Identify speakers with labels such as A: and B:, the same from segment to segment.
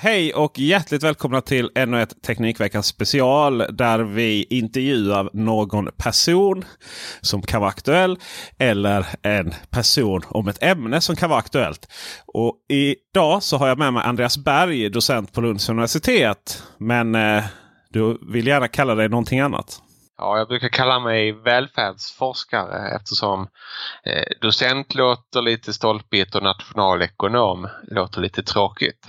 A: Hej och hjärtligt välkomna till ännu ett Teknikveckans special där vi intervjuar någon person som kan vara aktuell eller en person om ett ämne som kan vara aktuellt. Och idag så har jag med mig Andreas Berg, docent på Lunds universitet. Men eh, du vill gärna kalla dig någonting annat.
B: Ja, jag brukar kalla mig välfärdsforskare eftersom eh, docent låter lite stolpigt och nationalekonom låter lite tråkigt.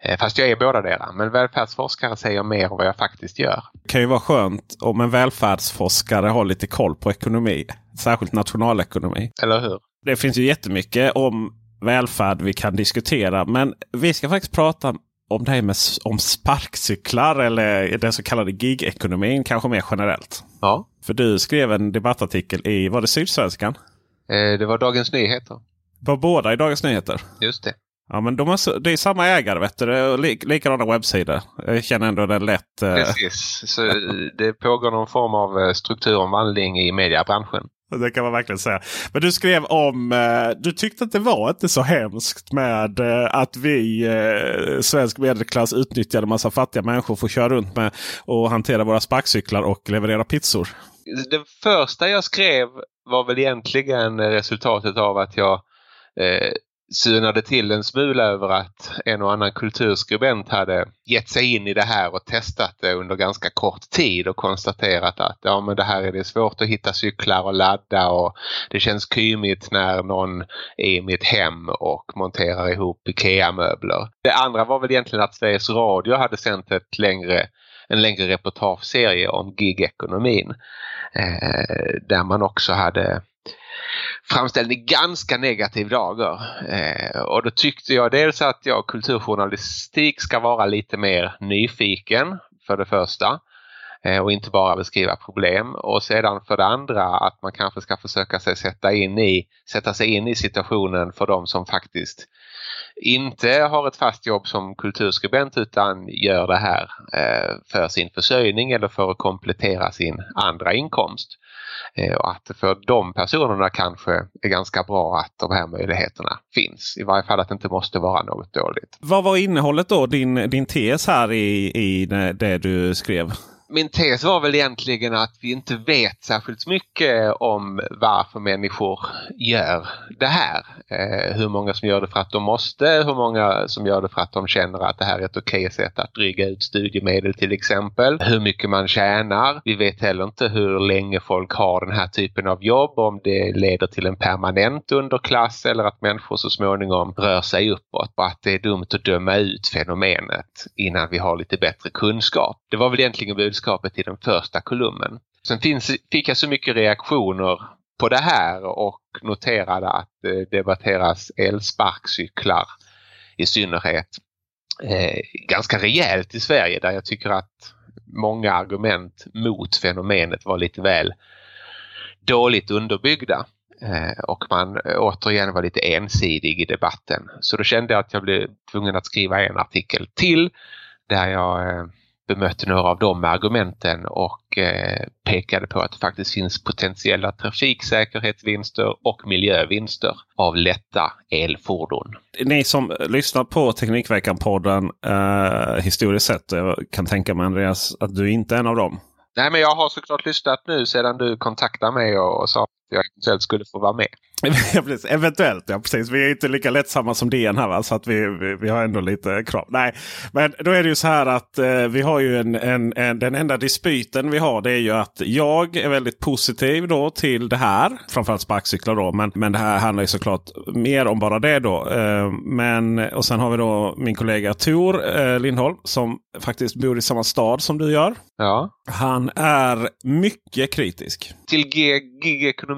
B: Eh, fast jag är båda delar. Men välfärdsforskare säger mer om vad jag faktiskt gör.
A: Det kan ju vara skönt om en välfärdsforskare har lite koll på ekonomi. Särskilt nationalekonomi.
B: Eller hur?
A: Det finns ju jättemycket om välfärd vi kan diskutera. Men vi ska faktiskt prata om det här med om sparkcyklar eller den så kallade gig-ekonomin kanske mer generellt.
B: Ja.
A: För du skrev en debattartikel i, var det Sydsvenskan?
B: Eh, det var Dagens Nyheter.
A: Var båda i Dagens Nyheter?
B: Just det.
A: Ja men de har, det är samma ägare vet du. Och lik, likadana webbsidor. Jag känner ändå den lätt. Eh...
B: Precis. Så det pågår någon form av eh, strukturomvandling i mediebranschen.
A: Det kan man verkligen säga. Men du skrev om, eh, du tyckte att det var inte så hemskt med eh, att vi, eh, svensk medelklass, utnyttjade massa fattiga människor för att köra runt med och hantera våra sparkcyklar och leverera pizzor.
B: Det första jag skrev var väl egentligen resultatet av att jag eh, synade till en smula över att en och annan kulturskribent hade gett sig in i det här och testat det under ganska kort tid och konstaterat att ja men det här är det svårt att hitta cyklar och ladda och det känns kymigt när någon är i mitt hem och monterar ihop IKEA-möbler. Det andra var väl egentligen att Sveriges Radio hade sänt ett längre en längre reportageserie om gigekonomin. Eh, där man också hade framställd i ganska negativ dager. Eh, och då tyckte jag dels att jag kulturjournalistik ska vara lite mer nyfiken för det första eh, och inte bara beskriva problem. Och sedan för det andra att man kanske ska försöka sig sätta, in i, sätta sig in i situationen för de som faktiskt inte har ett fast jobb som kulturskribent utan gör det här eh, för sin försörjning eller för att komplettera sin andra inkomst. Eh, och att för de personerna kanske är ganska bra att de här möjligheterna finns. I varje fall att det inte måste vara något dåligt.
A: Vad var innehållet då, din, din tes här i, i det du skrev?
B: Min tes var väl egentligen att vi inte vet särskilt mycket om varför människor gör det här. Eh, hur många som gör det för att de måste, hur många som gör det för att de känner att det här är ett okej sätt att dryga ut studiemedel till exempel. Hur mycket man tjänar. Vi vet heller inte hur länge folk har den här typen av jobb, om det leder till en permanent underklass eller att människor så småningom rör sig uppåt. Och att det är dumt att döma ut fenomenet innan vi har lite bättre kunskap. Det var väl egentligen budskapet i den första kolumnen. Sen finns, fick jag så mycket reaktioner på det här och noterade att eh, det debatteras elsparkcyklar i synnerhet eh, ganska rejält i Sverige där jag tycker att många argument mot fenomenet var lite väl dåligt underbyggda. Eh, och man eh, återigen var lite ensidig i debatten. Så då kände jag att jag blev tvungen att skriva en artikel till där jag eh, bemötte några av de argumenten och eh, pekade på att det faktiskt finns potentiella trafiksäkerhetsvinster och miljövinster av lätta elfordon.
A: Ni som lyssnar på Teknikveckan-podden eh, historiskt sett, jag kan tänka mig Andreas att du inte är en av dem.
B: Nej men jag har såklart lyssnat nu sedan du kontaktade mig och, och sa jag eventuellt skulle få vara med.
A: Eventuellt, ja precis. Vi är inte lika lättsamma som DN här va? så att vi, vi, vi, har ändå lite krav. Nej, men då är det ju så här att eh, vi har ju en, en, en, den enda dispyten vi har det är ju att jag är väldigt positiv då till det här. Framförallt sparkcyklar då. Men, men det här handlar ju såklart mer om bara det då. Eh, men, och sen har vi då min kollega Tor eh, Lindholm som faktiskt bor i samma stad som du gör.
B: Ja.
A: Han är mycket kritisk.
B: Till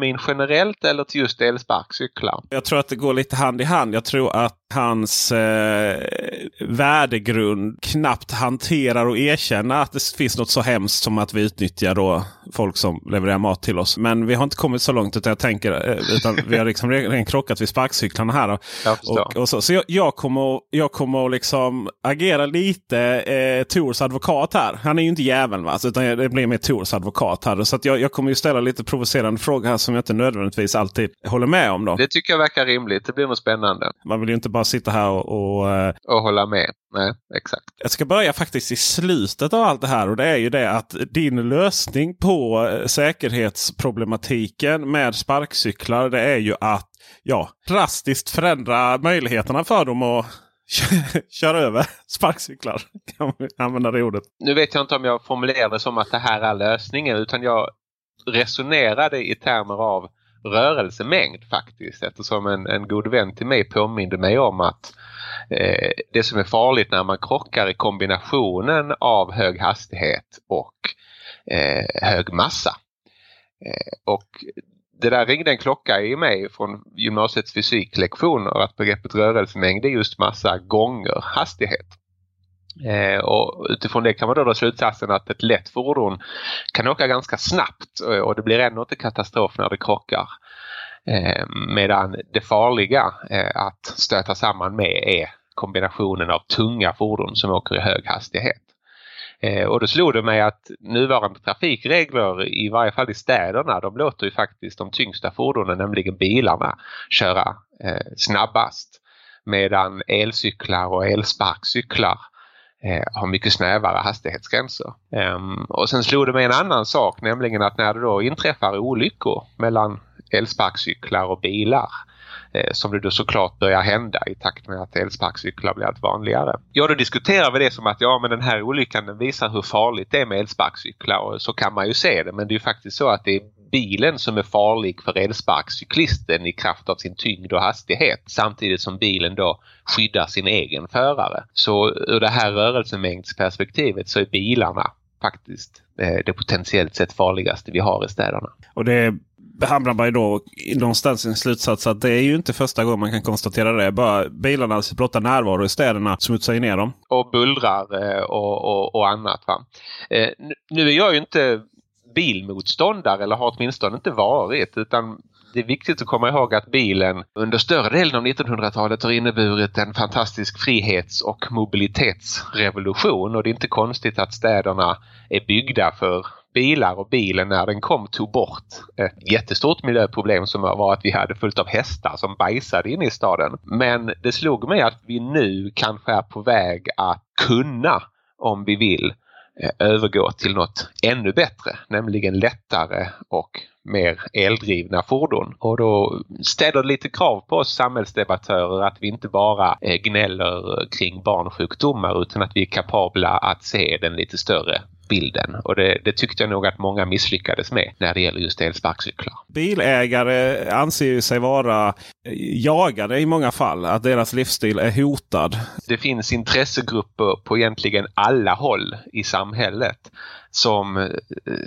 B: gig-ekonomin generellt eller till just elsparkcyklar?
A: Jag tror att det går lite hand i hand. Jag tror att hans eh, värdegrund knappt hanterar och erkänner att det finns något så hemskt som att vi utnyttjar då folk som levererar mat till oss. Men vi har inte kommit så långt utan jag tänker eh, utan vi har liksom redan krockat vid sparkcyklarna här. Och, och, så så jag, jag, kommer, jag kommer att liksom agera lite eh, Tors advokat här. Han är ju inte va? utan det blir mer Tors advokat här. Så jag, jag kommer ju ställa lite provocerande frågor här som jag inte nödvändigtvis alltid håller med om. Då.
B: Det tycker jag verkar rimligt. Det blir nog spännande.
A: Man vill ju inte bara sitta här och... Och,
B: eh, och hålla med. Nej, exakt.
A: Jag ska börja faktiskt i slutet av allt det här och det är ju det att din lösning på eh, säkerhetsproblematiken med sparkcyklar det är ju att ja, drastiskt förändra möjligheterna för dem att köra över sparkcyklar. Kan vi använda det ordet.
B: Nu vet jag inte om jag formulerade som att det här är lösningen utan jag resonerade i termer av rörelsemängd faktiskt eftersom en, en god vän till mig påminde mig om att eh, det som är farligt när man krockar är kombinationen av hög hastighet och eh, hög massa. Eh, och det där ringde en klocka i mig från gymnasiets fysiklektioner att begreppet rörelsemängd är just massa gånger hastighet. Eh, och utifrån det kan man då dra slutsatsen att ett lätt fordon kan åka ganska snabbt eh, och det blir ändå inte katastrof när det krockar. Eh, medan det farliga eh, att stöta samman med är kombinationen av tunga fordon som åker i hög hastighet. Eh, och då slog det mig att nuvarande trafikregler, i varje fall i städerna, de låter ju faktiskt de tyngsta fordonen, nämligen bilarna, köra eh, snabbast. Medan elcyklar och elsparkcyklar eh, har mycket snävare hastighetsgränser. Um, och sen slog det mig en annan sak, nämligen att när det då inträffar olyckor mellan elsparkcyklar och bilar eh, som det då såklart börjar hända i takt med att elsparkcyklar blir allt vanligare. Ja, då diskuterar vi det som att ja, men den här olyckan den visar hur farligt det är med elsparkcyklar och så kan man ju se det. Men det är ju faktiskt så att det är bilen som är farlig för elsparkcyklisten i kraft av sin tyngd och hastighet samtidigt som bilen då skyddar sin egen förare. Så ur det här rörelsemängdsperspektivet så är bilarna faktiskt eh, det potentiellt sett farligaste vi har i städerna.
A: Och det hamnar man ju då någonstans i en slutsats att det är ju inte första gången man kan konstatera det. Bara bilarnas blotta närvaro i städerna smutsar ner dem.
B: Och bullrar eh, och, och, och annat. Va? Eh, nu är jag ju inte bilmotståndare eller har åtminstone inte varit utan det är viktigt att komma ihåg att bilen under större delen av 1900-talet har inneburit en fantastisk frihets och mobilitetsrevolution och det är inte konstigt att städerna är byggda för bilar och bilen när den kom tog bort ett jättestort miljöproblem som var att vi hade fullt av hästar som bajsade inne i staden. Men det slog mig att vi nu kanske är på väg att kunna, om vi vill, Eh, övergå till något ännu bättre, nämligen lättare och mer eldrivna fordon. Och då ställer det lite krav på oss samhällsdebattörer att vi inte bara eh, gnäller kring barnsjukdomar utan att vi är kapabla att se den lite större bilden. Och det, det, tyckte jag nog att många misslyckades med när det gäller just elsparkcyklar.
A: Bilägare anser sig vara jagade i många fall. Att deras livsstil är hotad.
B: Det finns intressegrupper på egentligen alla håll i samhället som eh,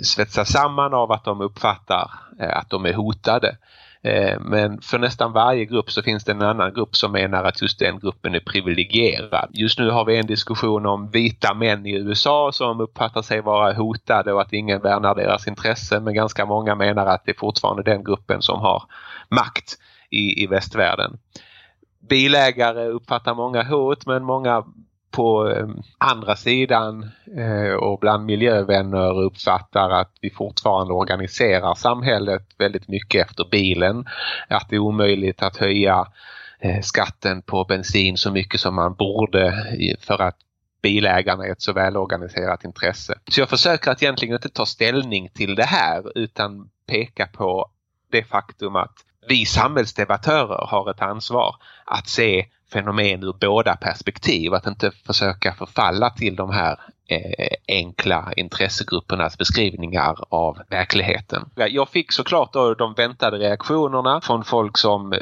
B: svetsas samman av att de uppfattar eh, att de är hotade eh, men för nästan varje grupp så finns det en annan grupp som menar att just den gruppen är privilegierad. Just nu har vi en diskussion om vita män i USA som uppfattar sig vara hotade och att ingen värnar deras intresse men ganska många menar att det är fortfarande den gruppen som har makt i, i västvärlden. Bilägare uppfattar många hot men många på eh, andra sidan eh, och bland miljövänner uppfattar att vi fortfarande organiserar samhället väldigt mycket efter bilen. Att det är omöjligt att höja eh, skatten på bensin så mycket som man borde för att bilägarna är ett så välorganiserat intresse. Så jag försöker att egentligen inte ta ställning till det här utan peka på det faktum att vi samhällsdebattörer har ett ansvar att se fenomen ur båda perspektiv. Att inte försöka förfalla till de här eh, enkla intressegruppernas beskrivningar av verkligheten. Jag fick såklart då de väntade reaktionerna från folk som eh,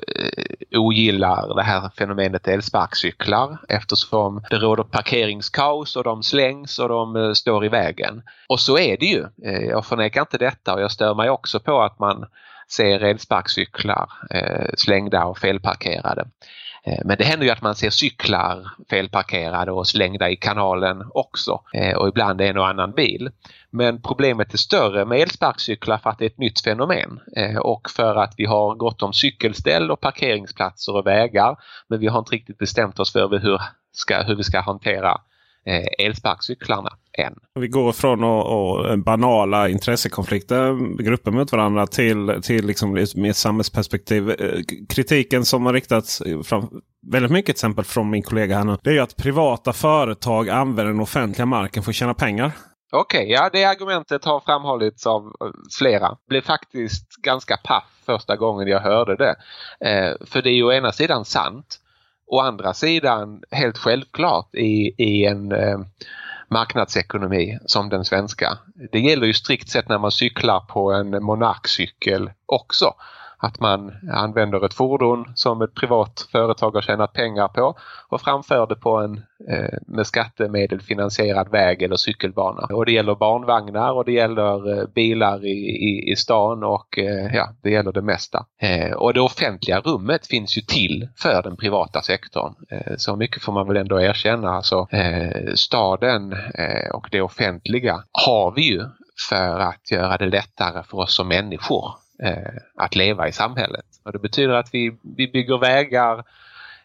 B: ogillar det här fenomenet elsparkcyklar eftersom det råder parkeringskaos och de slängs och de eh, står i vägen. Och så är det ju. Eh, jag förnekar inte detta och jag stör mig också på att man ser elsparkcyklar eh, slängda och felparkerade. Eh, men det händer ju att man ser cyklar felparkerade och slängda i kanalen också eh, och ibland en och annan bil. Men problemet är större med elsparkcyklar för att det är ett nytt fenomen eh, och för att vi har gott om cykelställ och parkeringsplatser och vägar men vi har inte riktigt bestämt oss för hur, ska, hur vi ska hantera elsparkcyklarna än.
A: Vi går från och, och banala intressekonflikter, grupper mot varandra till, till liksom ett samhällsperspektiv. Eh, kritiken som har riktats fram, väldigt mycket exempel från min kollega här nu. Det är ju att privata företag använder den offentliga marken för att tjäna pengar.
B: Okej, okay, ja det argumentet har framhållits av eh, flera. Blev faktiskt ganska paff första gången jag hörde det. Eh, för det är ju å ena sidan sant. Å andra sidan helt självklart i, i en eh, marknadsekonomi som den svenska. Det gäller ju strikt sett när man cyklar på en monarkcykel också att man använder ett fordon som ett privat företag har tjänat pengar på och framför det på en eh, med skattemedel finansierad väg eller cykelbana. Och det gäller barnvagnar och det gäller eh, bilar i, i, i stan och eh, ja, det gäller det mesta. Eh, och det offentliga rummet finns ju till för den privata sektorn. Eh, så mycket får man väl ändå erkänna. Alltså, eh, staden eh, och det offentliga har vi ju för att göra det lättare för oss som människor Eh, att leva i samhället. Och det betyder att vi, vi bygger vägar eh,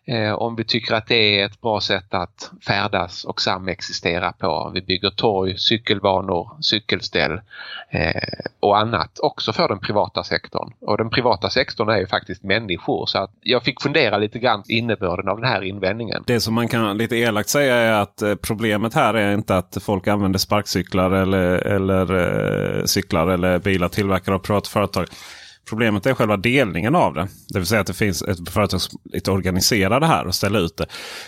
B: Eh, om vi tycker att det är ett bra sätt att färdas och samexistera på. Vi bygger torg, cykelbanor, cykelställ eh, och annat också för den privata sektorn. Och den privata sektorn är ju faktiskt människor så att jag fick fundera lite grann innebörden av den här invändningen.
A: Det som man kan lite elakt säga är att eh, problemet här är inte att folk använder sparkcyklar eller, eller eh, cyklar eller bilar tillverkade av privata företag. Problemet är själva delningen av det. Det vill säga att det finns ett företag som organiserar det här och ställer ut det.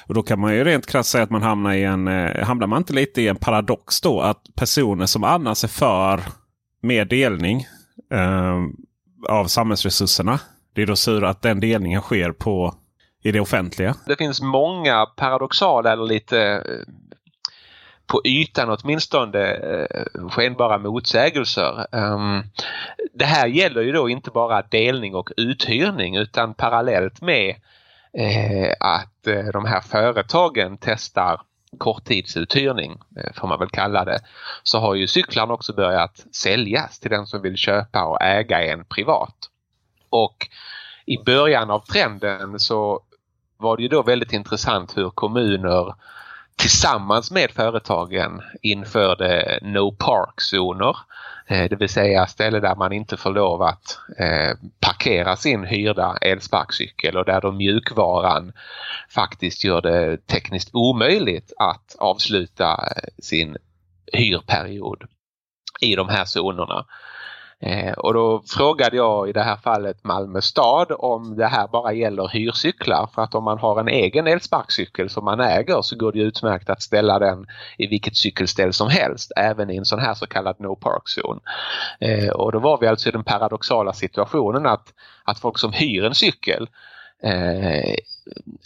A: Och Då kan man ju rent krasst säga att man hamnar i en... Eh, hamnar man inte lite i en paradox då? Att personer som annars är för mer delning eh, av samhällsresurserna. Det är då sur att den delningen sker på i det offentliga.
B: Det finns många paradoxala eller lite eh, på ytan åtminstone eh, skenbara motsägelser. Um, det här gäller ju då inte bara delning och uthyrning utan parallellt med eh, att eh, de här företagen testar korttidsuthyrning eh, får man väl kalla det. Så har ju cyklarna också börjat säljas till den som vill köpa och äga en privat. Och i början av trenden så var det ju då väldigt intressant hur kommuner tillsammans med företagen införde no park-zoner. Eh, det vill säga ställen där man inte får lov att eh, parkera sin hyrda elsparkcykel och där då mjukvaran faktiskt gör det tekniskt omöjligt att avsluta eh, sin hyrperiod i de här zonerna. Eh, och då frågade jag i det här fallet Malmö stad om det här bara gäller hyrcyklar för att om man har en egen elsparkcykel som man äger så går det utmärkt att ställa den i vilket cykelställ som helst även i en sån här så kallad no park zone. Eh, och då var vi alltså i den paradoxala situationen att, att folk som hyr en cykel eh,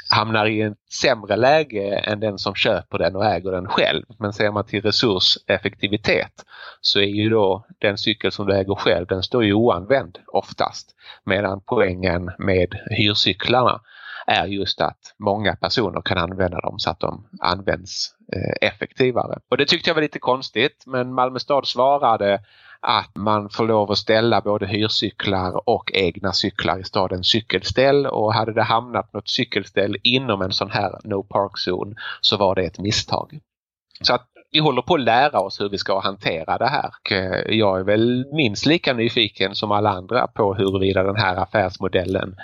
B: hamnar i ett sämre läge än den som köper den och äger den själv. Men ser man till resurseffektivitet så är ju då den cykel som du äger själv den står ju oanvänd oftast. Medan poängen med hyrcyklarna är just att många personer kan använda dem så att de används eh, effektivare. Och det tyckte jag var lite konstigt men Malmö stad svarade att man får lov att ställa både hyrcyklar och egna cyklar i stadens cykelställ och hade det hamnat något cykelställ inom en sån här no park-zon så var det ett misstag. Så att vi håller på att lära oss hur vi ska hantera det här. Eh, jag är väl minst lika nyfiken som alla andra på huruvida den här affärsmodellen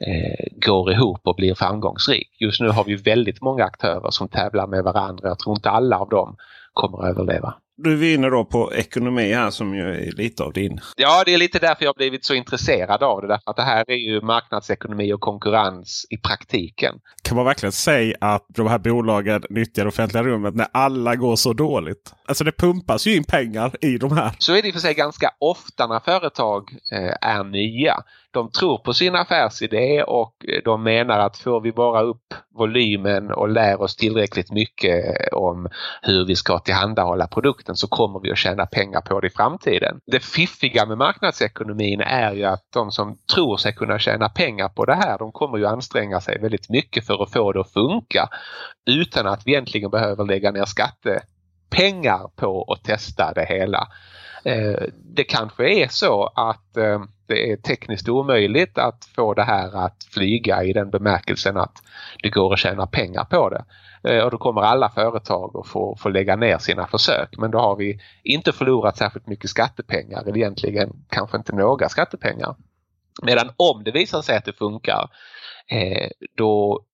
B: eh, går ihop och blir framgångsrik. Just nu har vi väldigt många aktörer som tävlar med varandra. Jag tror inte alla av dem kommer att överleva.
A: Du vinner då på ekonomi här som ju är lite av din.
B: Ja, det är lite därför jag blivit så intresserad av det. Därför att det här är ju marknadsekonomi och konkurrens i praktiken.
A: Kan man verkligen säga att de här bolagen nyttjar det offentliga rummet när alla går så dåligt? Alltså det pumpas ju in pengar i de här.
B: Så är det i och för sig ganska ofta när företag eh, är nya de tror på sin affärsidé och de menar att får vi bara upp volymen och lär oss tillräckligt mycket om hur vi ska tillhandahålla produkten så kommer vi att tjäna pengar på det i framtiden. Det fiffiga med marknadsekonomin är ju att de som tror sig kunna tjäna pengar på det här de kommer ju anstränga sig väldigt mycket för att få det att funka utan att vi egentligen behöver lägga ner skattepengar på att testa det hela. Eh, det kanske är så att eh, det är tekniskt omöjligt att få det här att flyga i den bemärkelsen att det går att tjäna pengar på det. Eh, och då kommer alla företag att få, få lägga ner sina försök. Men då har vi inte förlorat särskilt mycket skattepengar, eller egentligen kanske inte några skattepengar. Medan om det visar sig att det funkar, då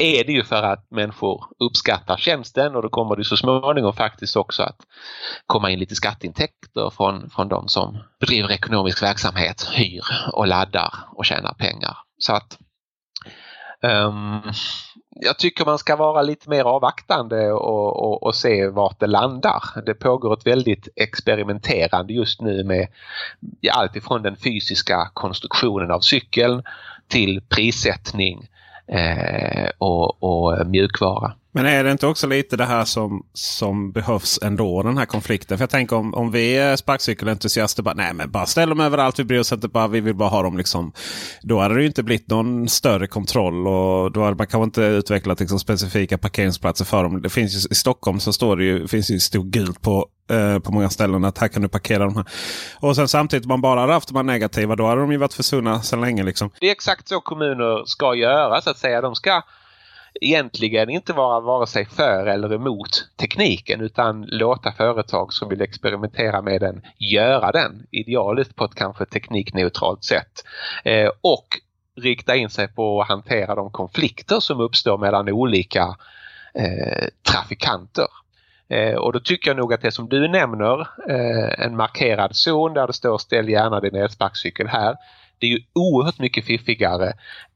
B: är det ju för att människor uppskattar tjänsten och då kommer det så småningom faktiskt också att komma in lite skatteintäkter från, från de som bedriver ekonomisk verksamhet, hyr och laddar och tjänar pengar. Så att um, jag tycker man ska vara lite mer avvaktande och, och, och, se vart det landar. Det pågår ett väldigt experimenterande just nu med allt ifrån den fysiska konstruktionen av cykeln till prissättning eh, Eh, och, och mjukvara.
A: Men är det inte också lite det här som, som behövs ändå, den här konflikten? För jag tänker om, om vi är sparkcykelentusiaster, bara, nej men bara ställ dem överallt, vi bryr oss inte, bara, vi vill bara ha dem. Liksom. Då hade det inte blivit någon större kontroll och då hade man kanske inte utvecklat liksom, specifika parkeringsplatser för dem. Det finns ju, I Stockholm så står det ju, finns ju stort gult på eh, på många ställen att här kan du parkera de här. Och sen samtidigt om man bara hade haft de här negativa då hade de ju varit försvunna sedan länge. Liksom.
B: Det är exakt så kommuner ska göra så att säga. De ska egentligen inte vara vare sig för eller emot tekniken utan låta företag som vill experimentera med den göra den idealiskt på ett kanske teknikneutralt sätt. Eh, och rikta in sig på att hantera de konflikter som uppstår mellan olika eh, trafikanter. Eh, och då tycker jag nog att det som du nämner, eh, en markerad zon där det står ställ gärna din elsparkcykel här. Det är ju oerhört mycket fiffigare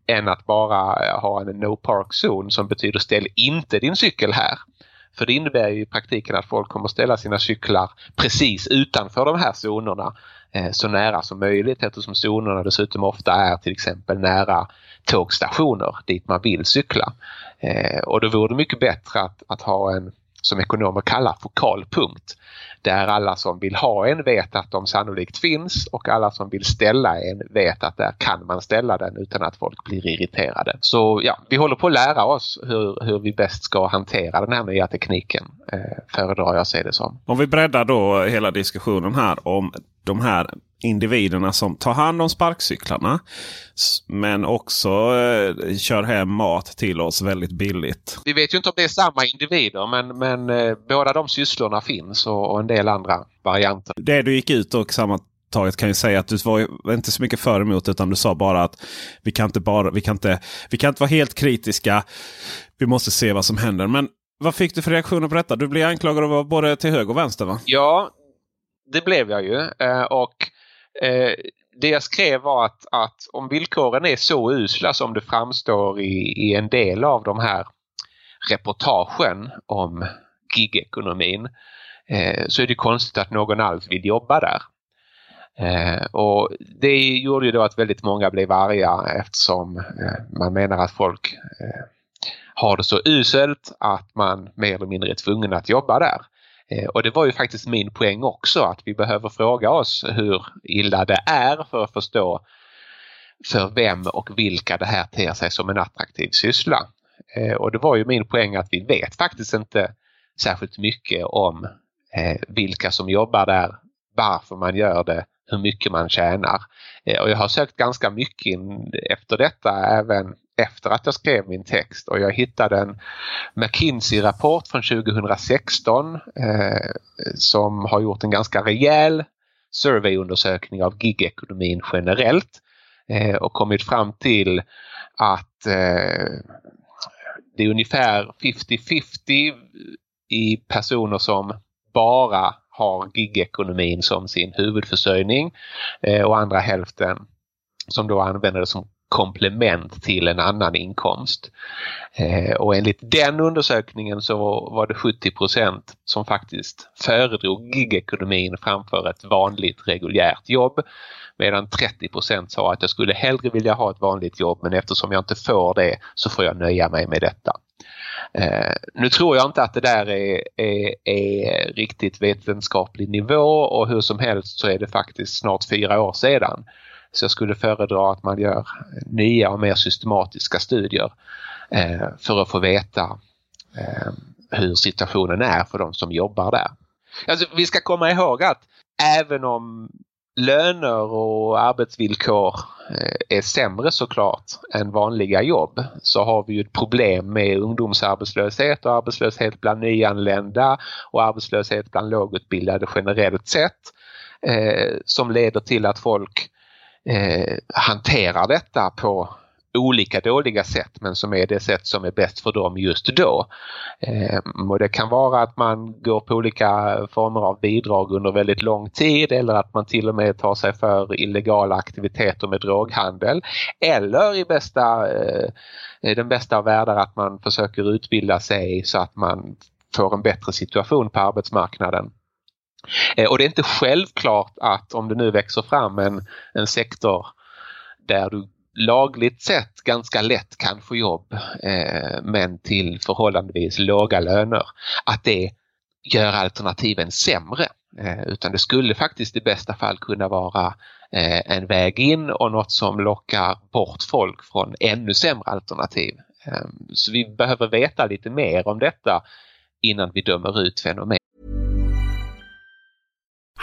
B: än att bara eh, ha en no park zone som betyder ställ inte din cykel här. För det innebär ju i praktiken att folk kommer ställa sina cyklar precis utanför de här zonerna eh, så nära som möjligt eftersom zonerna dessutom ofta är till exempel nära tågstationer dit man vill cykla. Eh, och då vore det mycket bättre att, att ha en som ekonomer kallar fokalpunkt. Där alla som vill ha en vet att de sannolikt finns och alla som vill ställa en vet att där kan man ställa den utan att folk blir irriterade. Så ja, vi håller på att lära oss hur, hur vi bäst ska hantera den här nya tekniken, eh, föredrar jag se det som.
A: Om vi breddar då hela diskussionen här om de här individerna som tar hand om sparkcyklarna. Men också eh, kör hem mat till oss väldigt billigt.
B: Vi vet ju inte om det är samma individer men, men eh, båda de sysslorna finns och, och, en del andra varianter.
A: Det du gick ut och sammantaget kan ju säga att du var inte så mycket för emot utan du sa bara att vi kan inte, bara, vi kan inte, vi kan inte vara helt kritiska. Vi måste se vad som händer. Men vad fick du för reaktioner på detta? Du blir anklagad av både till höger och vänster va?
B: Ja, det blev jag ju. Eh, och Eh, det jag skrev var att, att om villkoren är så usla som det framstår i, i en del av de här reportagen om gigekonomin eh, så är det konstigt att någon alls vill jobba där. Eh, och det gjorde ju då att väldigt många blev arga eftersom eh, man menar att folk eh, har det så uselt att man mer eller mindre är tvungen att jobba där. Eh, och det var ju faktiskt min poäng också att vi behöver fråga oss hur illa det är för att förstå för vem och vilka det här ter sig som en attraktiv syssla. Eh, och det var ju min poäng att vi vet faktiskt inte särskilt mycket om eh, vilka som jobbar där, varför man gör det, hur mycket man tjänar. Och jag har sökt ganska mycket efter detta även efter att jag skrev min text. Och jag hittade en McKinsey-rapport från 2016 eh, som har gjort en ganska rejäl surveyundersökning av gigekonomin generellt eh, och kommit fram till att eh, det är ungefär 50-50 i personer som bara har gigekonomin som sin huvudförsörjning eh, och andra hälften som då använder det som komplement till en annan inkomst. Eh, och enligt den undersökningen så var det 70% som faktiskt föredrog gigekonomin framför ett vanligt reguljärt jobb. Medan 30% sa att jag skulle hellre vilja ha ett vanligt jobb men eftersom jag inte får det så får jag nöja mig med detta. Eh, nu tror jag inte att det där är, är, är, riktigt vetenskaplig nivå och hur som helst så är det faktiskt snart fyra år sedan så jag skulle föredra att man gör nya och mer systematiska studier eh, för att få veta eh, hur situationen är för de som jobbar där. Alltså, vi ska komma ihåg att även om löner och arbetsvillkor eh, är sämre såklart än vanliga jobb så har vi ju ett problem med ungdomsarbetslöshet och arbetslöshet bland nyanlända och arbetslöshet bland lågutbildade generellt sett eh, som leder till att folk eh, hanterar detta på olika dåliga sätt men som är det sätt som är bäst för dem just då. Eh, och det kan vara att man går på olika former av bidrag under väldigt lång tid eller att man till och med tar sig för illegala aktiviteter med droghandel. Eller i bästa, eh, den bästa av världar att man försöker utbilda sig så att man får en bättre situation på arbetsmarknaden. Eh, och det är inte självklart att om det nu växer fram en, en sektor där du lagligt sett ganska lätt kan få jobb eh, men till förhållandevis låga löner, att det gör alternativen sämre. Eh, utan det skulle faktiskt i bästa fall kunna vara eh, en väg in och något som lockar bort folk från ännu sämre alternativ. Eh, så vi behöver veta lite mer om detta innan vi dömer ut fenomen.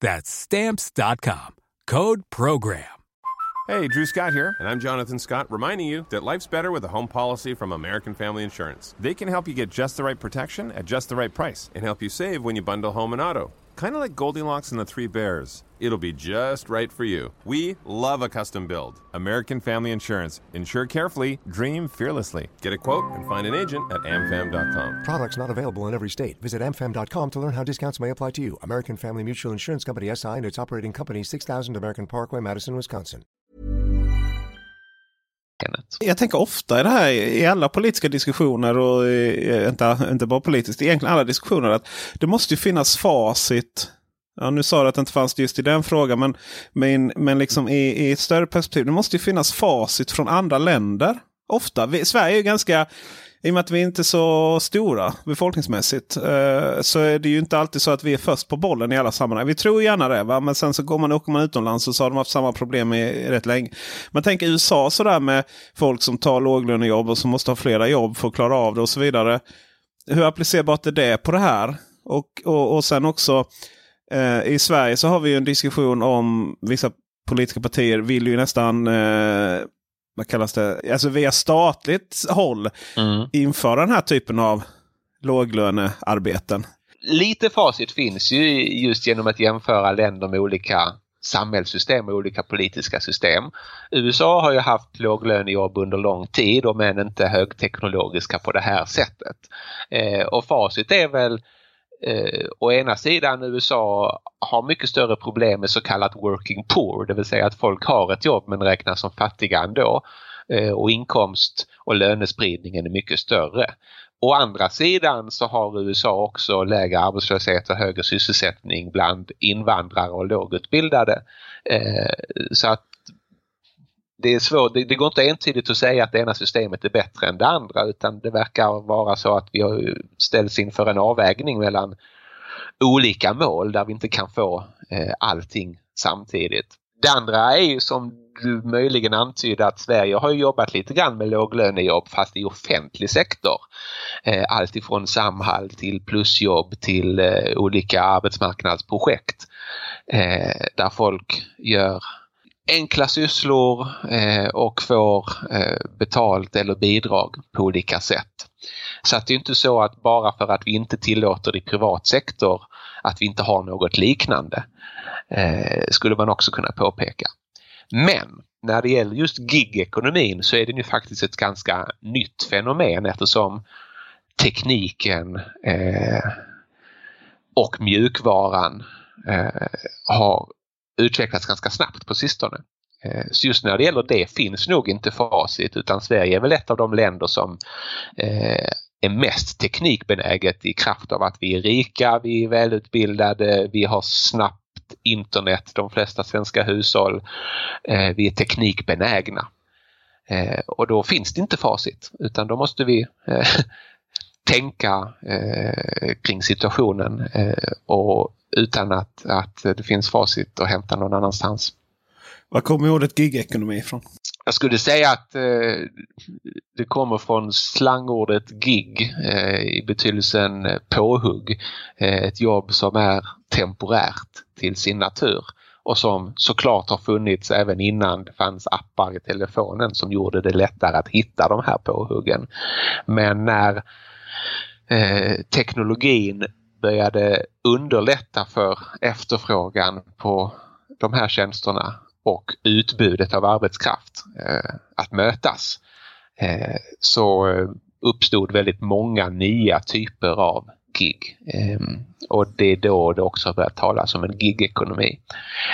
C: That's stamps.com. Code program.
D: Hey, Drew Scott here, and I'm Jonathan Scott, reminding you that life's better with a home policy from American Family Insurance. They can help you get just the right protection at just the right price and help you save when you bundle home and auto. Kind of like Goldilocks and the Three Bears. It'll be just right for you. We love a custom build. American Family Insurance. Insure carefully, dream fearlessly. Get a quote and find an agent at amfam.com.
E: Products not available in every state. Visit amfam.com to learn how discounts may apply to you. American Family Mutual Insurance Company SI and its operating company 6000 American Parkway, Madison, Wisconsin.
A: Jag tänker ofta i det här i alla politiska diskussioner och i, inte, inte bara politiskt, egentligen alla diskussioner att det måste ju finnas facit. Ja, nu sa du att det inte fanns just i den frågan, men, men, men liksom i, i ett större perspektiv. Det måste ju finnas facit från andra länder. Ofta. Vi, Sverige är ju ganska i och med att vi inte är så stora befolkningsmässigt eh, så är det ju inte alltid så att vi är först på bollen i alla sammanhang. Vi tror gärna det, va? men sen så går man, åker man utomlands och så har de haft samma problem i, rätt länge. Man tänker USA sådär med folk som tar låglönejobb och som måste ha flera jobb för att klara av det och så vidare. Hur applicerbart är det på det här? Och, och, och sen också eh, i Sverige så har vi ju en diskussion om vissa politiska partier vill ju nästan eh, vad kallas det? Alltså via statligt håll mm. införa den här typen av låglönearbeten.
B: Lite facit finns ju just genom att jämföra länder med olika samhällssystem och olika politiska system. USA har ju haft låglönejobb under lång tid och men inte högteknologiska på det här sättet. Eh, och facit är väl eh, å ena sidan USA har mycket större problem med så kallat working poor, det vill säga att folk har ett jobb men räknas som fattiga ändå. Eh, och inkomst och lönespridningen är mycket större. Å andra sidan så har USA också lägre arbetslöshet och högre sysselsättning bland invandrare och lågutbildade. Eh, så att det är svårt, det, det, går inte entydigt att säga att det ena systemet är bättre än det andra utan det verkar vara så att vi har ställts inför en avvägning mellan olika mål där vi inte kan få eh, allting samtidigt. Det andra är ju som du möjligen antyder att Sverige har jobbat lite grann med låglönejobb fast i offentlig sektor. Eh, allt ifrån Samhall till plusjobb till eh, olika arbetsmarknadsprojekt eh, där folk gör enkla sysslor eh, och får eh, betalt eller bidrag på olika sätt. Så att det är inte så att bara för att vi inte tillåter det i privat sektor att vi inte har något liknande. Eh, skulle man också kunna påpeka. Men när det gäller just gigekonomin så är det ju faktiskt ett ganska nytt fenomen eftersom tekniken eh, och mjukvaran eh, har utvecklats ganska snabbt på sistone. Eh, så just när det gäller det finns nog inte facit utan Sverige är väl ett av de länder som eh, är mest teknikbenäget i kraft av att vi är rika, vi är välutbildade, vi har snabbt internet, de flesta svenska hushåll. Eh, vi är teknikbenägna. Och då finns det inte facit utan då måste vi tänka kring situationen och utan att, att det finns facit att hämta någon annanstans.
A: Var kommer ordet gigekonomi ifrån?
B: Jag skulle säga att eh, det kommer från slangordet gig eh, i betydelsen påhugg. Eh, ett jobb som är temporärt till sin natur och som såklart har funnits även innan det fanns appar i telefonen som gjorde det lättare att hitta de här påhuggen. Men när eh, teknologin började underlätta för efterfrågan på de här tjänsterna och utbudet av arbetskraft eh, att mötas eh, så eh, uppstod väldigt många nya typer av gig. Eh, och det är då det också börjat talas om en gigekonomi.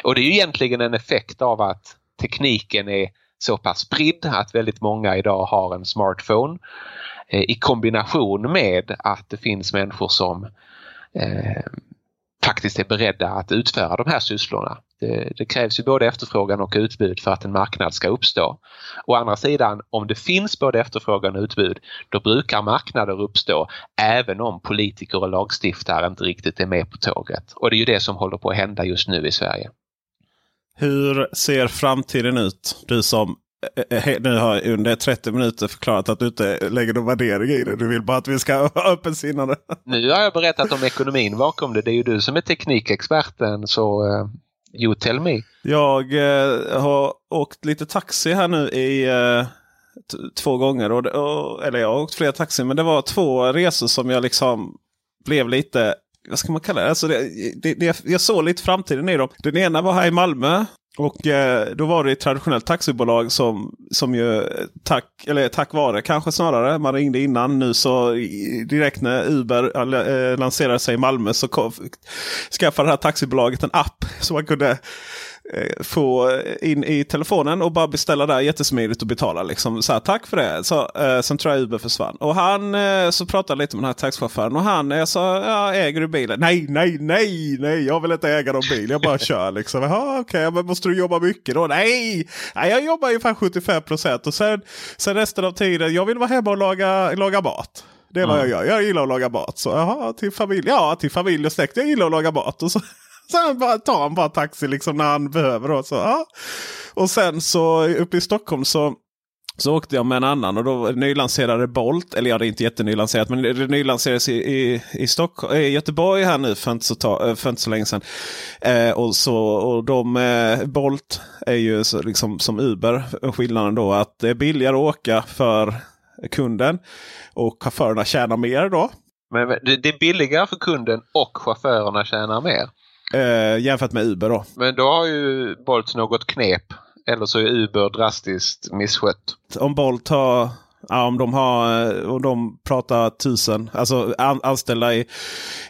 B: Och det är egentligen en effekt av att tekniken är så pass spridd att väldigt många idag har en smartphone eh, i kombination med att det finns människor som eh, faktiskt är beredda att utföra de här sysslorna. Det, det, krävs ju både efterfrågan och utbud för att en marknad ska uppstå. Å andra sidan, om det finns både efterfrågan och utbud, då brukar marknader uppstå även om politiker och lagstiftare inte riktigt är med på tåget. Och det är ju det som håller på att hända just nu i Sverige.
A: Hur ser framtiden ut? Du som nu har jag under 30 minuter förklarat att du inte lägger någon värdering i det. Du vill bara att vi ska vara öppensinnade.
B: Nu har jag berättat om ekonomin bakom det. Det är ju du som är teknikexperten så eh, You tell me.
A: Jag eh, har åkt lite taxi här nu i eh, två gånger. Och, och, eller jag har åkt flera taxi men det var två resor som jag liksom blev lite vad ska man kalla det? Alltså det, det, det jag såg lite framtiden i dem. Den ena var här i Malmö. Och eh, då var det ett traditionellt taxibolag som, som ju eh, tack, eller tack vare kanske snarare, man ringde innan. Nu så direkt när Uber äh, lanserade sig i Malmö så kom, skaffade det här taxibolaget en app. Så man kunde få in i telefonen och bara beställa där jättesmidigt och betala. Liksom. Så här, tack för det. Så, eh, sen tror jag Uber försvann. Och han eh, så pratade lite med den här taxichauffören och han eh, sa ja, äger du bilen? Nej, nej, nej, nej, jag vill inte äga någon bil. Jag bara kör liksom. Jaha, okej, okay, men måste du jobba mycket då? Nej, nej jag jobbar ungefär 75 procent och sen, sen resten av tiden, jag vill vara hemma och laga, laga mat. Det är vad mm. jag gör. Jag gillar att laga mat. Så jaha, till familj. Ja, till familj och släkt. Jag gillar att laga mat. Och så Sen bara tar han bara taxi liksom när han behöver. Och, så, ja. och sen så uppe i Stockholm så så åkte jag med en annan och då nylanserade Bolt. Eller ja, det är inte jättenylanserat men det nylanserades i, i, i, Stockholm, i Göteborg här nu för inte så, ta, för inte så länge sedan. Eh, och så, och de, eh, Bolt är ju så, liksom, som Uber. Skillnaden då att det är billigare att åka för kunden. Och chaufförerna tjänar mer då.
B: Men det är billigare för kunden och chaufförerna tjänar mer?
A: Eh, jämfört med Uber då.
B: Men då har ju Bolt något knep. Eller så är Uber drastiskt misskött.
A: Om Bolt har Ja, om de har eh, om de pratar tusen, alltså an, anställda i,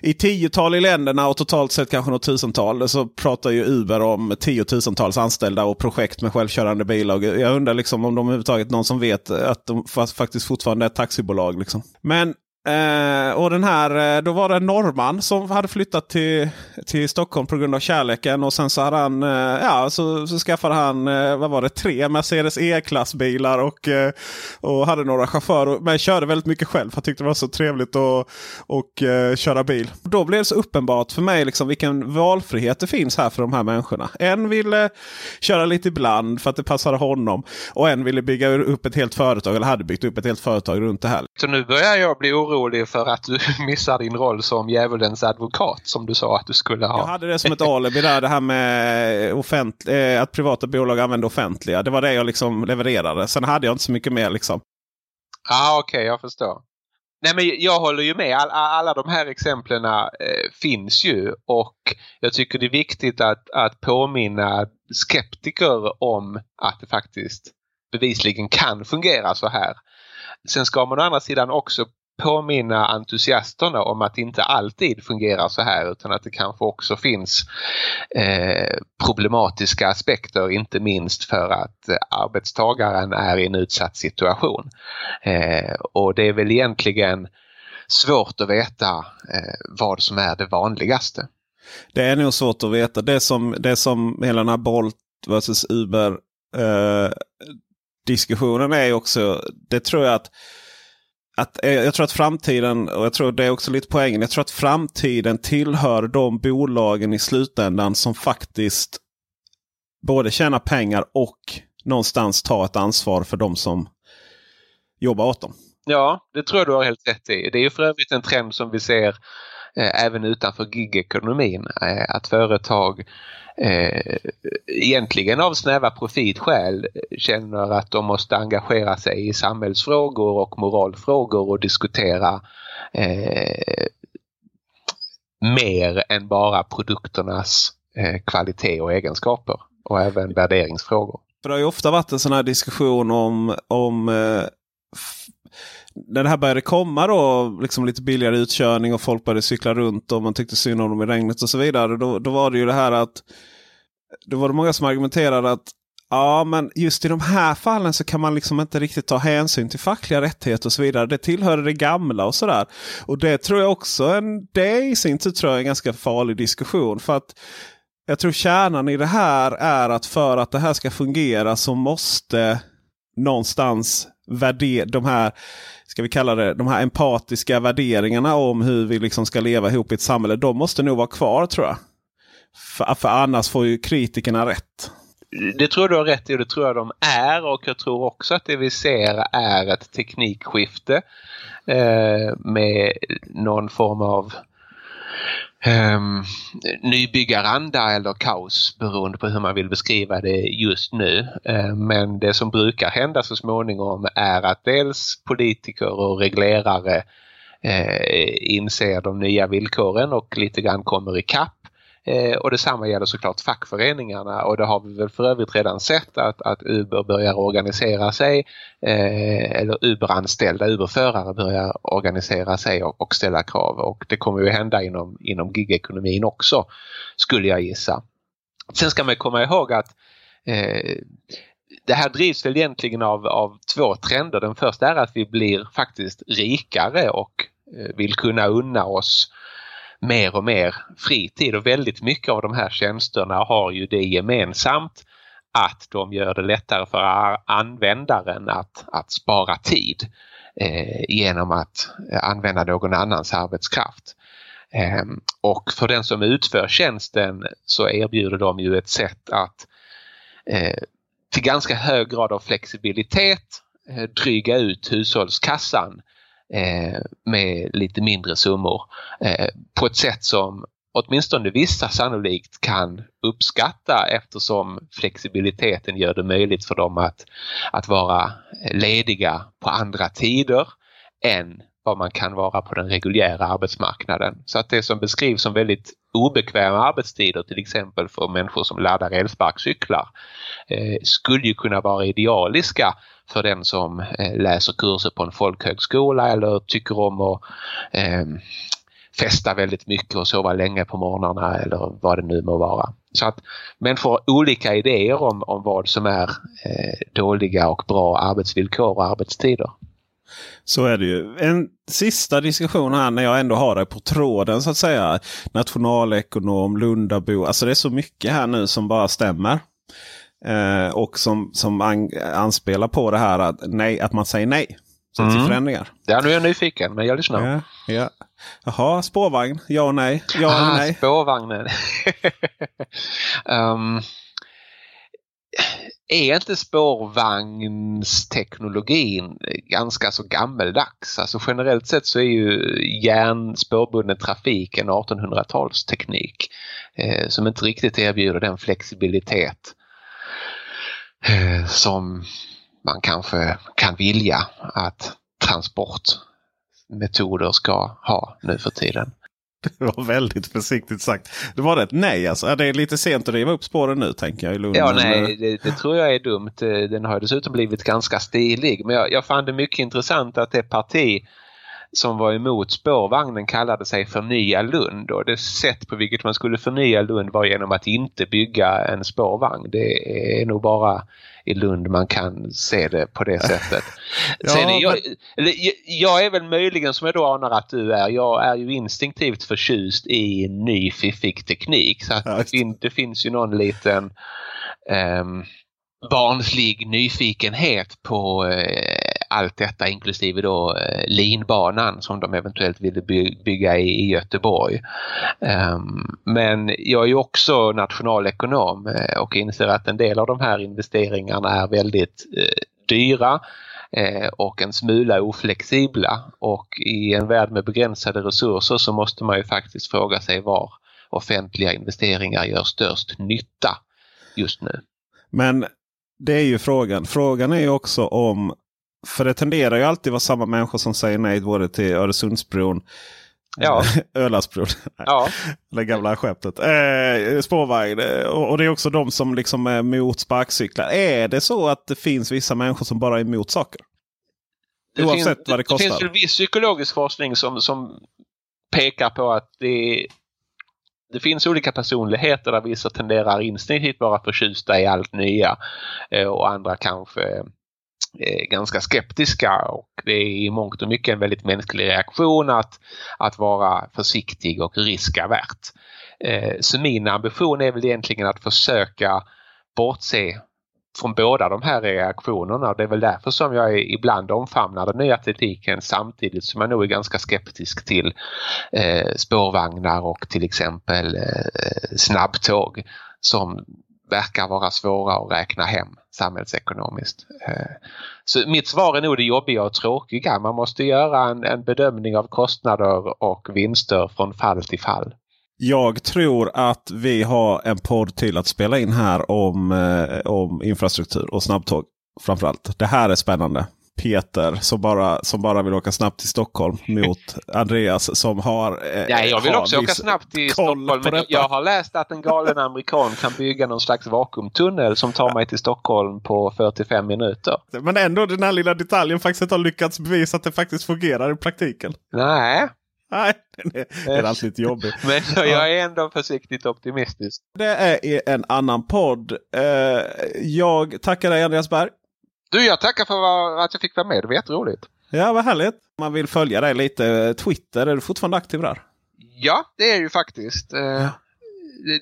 A: i tiotal i länderna och totalt sett kanske något tusental. Så pratar ju Uber om tiotusentals anställda och projekt med självkörande bilar. Jag undrar liksom om de överhuvudtaget någon som vet att de faktiskt fortfarande är ett taxibolag. Liksom. Men Eh, och den här, eh, då var det en norrman som hade flyttat till, till Stockholm på grund av kärleken. Och sen så hade han, eh, ja så, så skaffade han, eh, vad var det, tre Mercedes E-klassbilar och, eh, och hade några chaufförer. Men körde väldigt mycket själv. Han tyckte det var så trevligt att och, eh, köra bil. Då blev det så uppenbart för mig liksom vilken valfrihet det finns här för de här människorna. En ville köra lite ibland för att det passade honom. Och en ville bygga upp ett helt företag, eller hade byggt upp ett helt företag runt det här.
B: Så nu börjar jag bli orolig orolig för att du missar din roll som djävulens advokat som du sa att du skulle ha.
A: Jag hade det som ett alibi där, det här med offent eh, att privata bolag använder offentliga. Det var det jag liksom levererade. Sen hade jag inte så mycket mer. liksom.
B: Ah, okej, okay, jag förstår. Nej men jag håller ju med. All, alla de här exemplen eh, finns ju och jag tycker det är viktigt att, att påminna skeptiker om att det faktiskt bevisligen kan fungera så här. Sen ska man å andra sidan också påminna entusiasterna om att det inte alltid fungerar så här utan att det kanske också finns eh, problematiska aspekter inte minst för att eh, arbetstagaren är i en utsatt situation. Eh, och det är väl egentligen svårt att veta eh, vad som är det vanligaste.
A: Det är nog svårt att veta. Det som, det som hela den här Bolt vs Uber eh, diskussionen är också, det tror jag att att, eh, jag tror att framtiden, och jag tror det är också lite poängen, jag tror att framtiden tillhör de bolagen i slutändan som faktiskt både tjänar pengar och någonstans tar ett ansvar för de som jobbar åt dem.
B: Ja, det tror jag du har helt rätt i. Det är ju för övrigt en trend som vi ser Eh, även utanför gigekonomin. Eh, att företag eh, egentligen av snäva profitskäl eh, känner att de måste engagera sig i samhällsfrågor och moralfrågor och diskutera eh, mer än bara produkternas eh, kvalitet och egenskaper och även värderingsfrågor.
A: För det har ju ofta varit en sån här diskussion om, om när det här började komma då, liksom lite billigare utkörning och folk började cykla runt och man tyckte synd om dem i regnet och så vidare. Då, då var det ju det här att då var det många som argumenterade att ja, men just i de här fallen så kan man liksom inte riktigt ta hänsyn till fackliga rättigheter och så vidare. Det tillhör det gamla och sådär. Och det tror jag också, en, det i sin tur tror jag är en ganska farlig diskussion. För att jag tror kärnan i det här är att för att det här ska fungera så måste någonstans värder de här ska vi kalla det, de här empatiska värderingarna om hur vi liksom ska leva ihop i ett samhälle. De måste nog vara kvar tror jag. För, för annars får ju kritikerna rätt.
B: Det tror jag du har rätt i och det tror jag de är och jag tror också att det vi ser är ett teknikskifte eh, med någon form av um, nybyggaranda eller kaos beroende på hur man vill beskriva det just nu. Uh, men det som brukar hända så småningom är att dels politiker och reglerare eh, inser de nya villkoren och lite grann kommer i kapp Eh, och detsamma gäller såklart fackföreningarna och det har vi väl för övrigt redan sett att, att Uber börjar organisera sig eh, eller Uber-anställda, Uber-förare börjar organisera sig och, och, ställa krav och det kommer ju hända inom, inom gigekonomin också skulle jag gissa. Sen ska man komma ihåg att eh, det här drivs väl egentligen av, av två trender. Den första är att vi blir faktiskt rikare och eh, vill kunna unna oss mer och mer fritid och väldigt mycket av de här tjänsterna har ju det gemensamt att de gör det lättare för användaren att, att spara tid eh, genom att eh, använda någon annans arbetskraft. Eh, och för den som utför tjänsten så erbjuder de ju ett sätt att eh, till ganska hög grad av flexibilitet eh, dryga ut hushållskassan eh, Eh, med lite mindre summor eh, på ett sätt som åtminstone vissa sannolikt kan uppskatta eftersom flexibiliteten gör det möjligt för dem att, att vara lediga på andra tider än vad man kan vara på den reguljära arbetsmarknaden. Så att det som beskrivs som väldigt obekväma arbetstider till exempel för människor som laddar elsparkcyklar eh, skulle ju kunna vara idealiska för den som eh, läser kurser på en folkhögskola eller tycker om att eh, festa väldigt mycket och sova länge på morgnarna eller vad det nu må vara. Så att människor har olika idéer om, om vad som är eh, dåliga och bra arbetsvillkor och arbetstider.
A: Så är det ju. En sista diskussion här när jag ändå har det på tråden så att säga. Nationalekonom, Lundabo. Alltså det är så mycket här nu som bara stämmer. Eh, och som, som an, anspelar på det här att, nej, att man säger nej så mm. till förändringar.
B: Ja, nu är jag nyfiken, men jag lyssnar.
A: Ja, ja. Jaha, spårvagn? Ja och nej? Ja ah, eller nej?
B: Spårvagnen. um, är inte spårvagnsteknologin ganska så gammeldags? Alltså generellt sett så är ju järn spårbunden trafik en 1800-talsteknik eh, som inte riktigt erbjuder den flexibilitet eh, som man kanske kan vilja att transportmetoder ska ha nu för tiden.
A: Det var väldigt försiktigt sagt. Det var ett nej alltså. Det är lite sent att riva upp spåren nu tänker jag i Lund.
B: Ja, nej, det, det, tror jag är dumt. Den har dessutom blivit ganska stilig. Men jag, jag fann det mycket intressant att det parti som var emot spårvagnen kallade sig Förnya Lund och det sätt på vilket man skulle förnya Lund var genom att inte bygga en spårvagn. Det är nog bara i Lund man kan se det på det sättet. ja, Sen jag, men... jag är väl möjligen som jag då anar att du är. Jag är ju instinktivt förtjust i ny fiffig teknik så att ja, det, fin det, finns ju någon liten um, barnslig nyfikenhet på uh, allt detta inklusive då eh, linbanan som de eventuellt ville by bygga i, i Göteborg. Um, men jag är ju också nationalekonom eh, och inser att en del av de här investeringarna är väldigt eh, dyra och en smula oflexibla och i en värld med begränsade resurser så måste man ju faktiskt fråga sig var offentliga investeringar gör störst nytta just nu.
A: Men det är ju frågan. Frågan är ju också om för det tenderar ju alltid vara samma människor som säger nej både till Öresundsbron
B: Ja.
A: Ölandsbron.
B: Ja.
A: det gamla skämtet. Eh, spårvagn. Eh, och, och det är också de som liksom är mot sparkcyklar. Är det så att det finns vissa människor som bara är emot saker?
B: Det Oavsett finns, vad det kostar. Det finns en viss psykologisk forskning som, som pekar på att det, det finns olika personligheter där vissa tenderar instinktivt vara förtjusta i allt nya eh, och andra kanske Eh, ganska skeptiska och det är i mångt och mycket en väldigt mänsklig reaktion att, att vara försiktig och riskavärt. Eh, så min ambition är väl egentligen att försöka bortse från båda de här reaktionerna. Det är väl därför som jag ibland omfamnar den nya tekniken samtidigt som jag nog är ganska skeptisk till eh, spårvagnar och till exempel eh, snabbtåg som verkar vara svåra att räkna hem samhällsekonomiskt. Eh, så mitt svar är nog det jobbiga och tråkiga. Man måste göra en, en bedömning av kostnader och vinster från fall till fall.
A: Jag tror att vi har en podd till att spela in här om, eh, om infrastruktur och snabbtåg. Framförallt. Det här är spännande. Peter som bara, som bara vill åka snabbt till Stockholm mot Andreas som har... Eh,
B: Ja, jag vill också åka snabbt till Stockholm. Men jag har läst att en galen amerikan kan bygga någon slags vakuumtunnel som tar mig till Stockholm på 45 minuter.
A: Men ändå den här lilla detaljen faktiskt inte har lyckats bevisa att det faktiskt fungerar i praktiken.
B: Nej,
A: Nej, den är, alltid lite jobbig.
B: men jag är ändå försiktigt optimistisk.
A: Det är en annan podd. Eh, jag tackar dig Andreas Berg.
B: Du, jag tackar för att jag fick vara med. Det var jätteroligt.
A: Ja, vad härligt. Man vill följa dig lite. Twitter, är du fortfarande aktiv där?
B: Ja, det är ju faktiskt. Eh,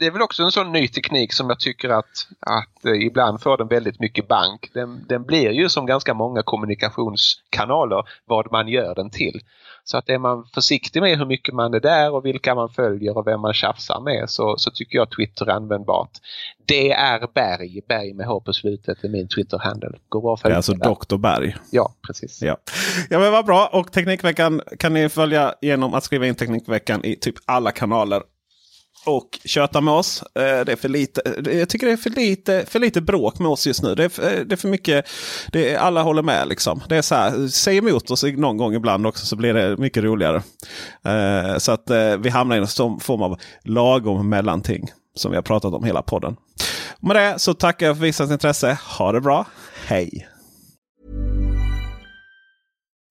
B: det- är väl också en sån ny teknik som jag tycker att, att eh, ibland får den väldigt mycket bank. Den, den blir ju som ganska många kommunikationskanaler vad man gör den till. Så att är man försiktig med hur mycket man är där och vilka man följer och vem man tjafsar med så, så tycker jag Twitter är användbart. Det är Berg, Berg med H på slutet är min Twitter-handle. Går bra
A: är alltså. Dr. Berg.
B: Ja, precis.
A: Ja. ja, men vad bra. Och Teknikveckan kan ni följa genom att skriva in Teknikveckan i typ alla kanaler. Och köta med oss. Eh, det är för lite, eh, jag tycker det är för lite, för lite bråk med oss just nu. Det är för, eh, det är för mycket. Det är, alla håller med liksom. Det är så här, säg emot oss någon gång ibland också så blir det mycket roligare. Eh, Så att eh, vi hamnar i någon form av lagom mellanting. Som vi har pratat om hela podden. Med det så tackar jag för visat intresse. Ha det bra. Hej!